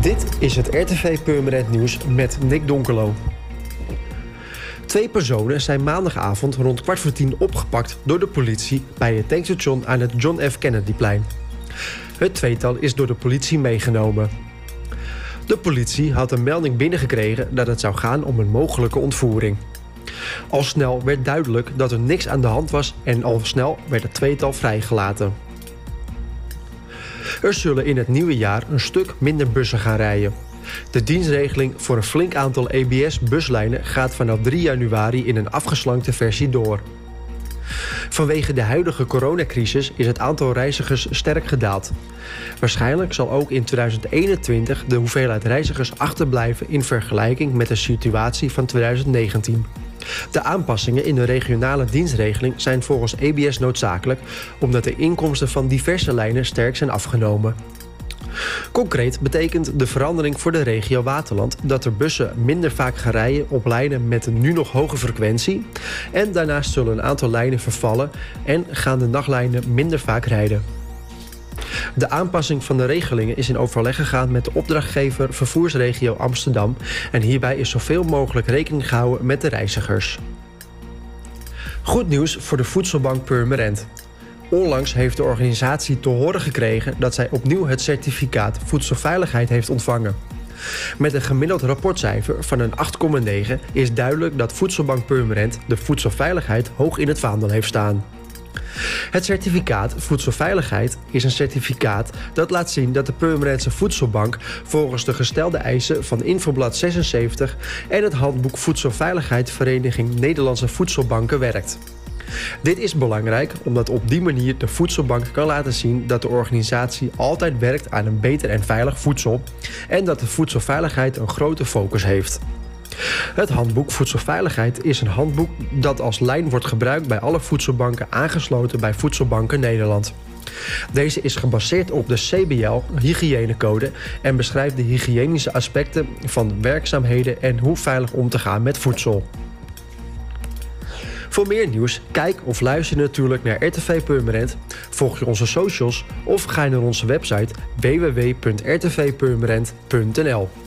Dit is het RTV Purmerend Nieuws met Nick Donkelo. Twee personen zijn maandagavond rond kwart voor tien opgepakt door de politie bij het tankstation aan het John F. Kennedyplein. Het tweetal is door de politie meegenomen. De politie had een melding binnengekregen dat het zou gaan om een mogelijke ontvoering. Al snel werd duidelijk dat er niks aan de hand was en al snel werd het tweetal vrijgelaten. Er zullen in het nieuwe jaar een stuk minder bussen gaan rijden. De dienstregeling voor een flink aantal EBS-buslijnen gaat vanaf 3 januari in een afgeslankte versie door. Vanwege de huidige coronacrisis is het aantal reizigers sterk gedaald. Waarschijnlijk zal ook in 2021 de hoeveelheid reizigers achterblijven in vergelijking met de situatie van 2019. De aanpassingen in de regionale dienstregeling zijn volgens EBS noodzakelijk omdat de inkomsten van diverse lijnen sterk zijn afgenomen. Concreet betekent de verandering voor de regio Waterland dat er bussen minder vaak gaan rijden op lijnen met een nu nog hoge frequentie. En daarnaast zullen een aantal lijnen vervallen en gaan de nachtlijnen minder vaak rijden. De aanpassing van de regelingen is in overleg gegaan met de opdrachtgever Vervoersregio Amsterdam en hierbij is zoveel mogelijk rekening gehouden met de reizigers. Goed nieuws voor de Voedselbank Purmerend. Onlangs heeft de organisatie te horen gekregen dat zij opnieuw het certificaat voedselveiligheid heeft ontvangen. Met een gemiddeld rapportcijfer van een 8,9 is duidelijk dat Voedselbank Purmerend de voedselveiligheid hoog in het vaandel heeft staan. Het certificaat Voedselveiligheid is een certificaat dat laat zien dat de Purmerendse Voedselbank volgens de gestelde eisen van Infoblad 76 en het handboek Voedselveiligheid Vereniging Nederlandse Voedselbanken werkt. Dit is belangrijk omdat op die manier de voedselbank kan laten zien dat de organisatie altijd werkt aan een beter en veilig voedsel en dat de voedselveiligheid een grote focus heeft. Het handboek Voedselveiligheid is een handboek dat als lijn wordt gebruikt bij alle voedselbanken aangesloten bij Voedselbanken Nederland. Deze is gebaseerd op de CBL hygiënecode en beschrijft de hygiënische aspecten van werkzaamheden en hoe veilig om te gaan met voedsel. Voor meer nieuws, kijk of luister natuurlijk naar RTV Purmerend, volg je onze socials of ga naar onze website www.rtvpurmerend.nl.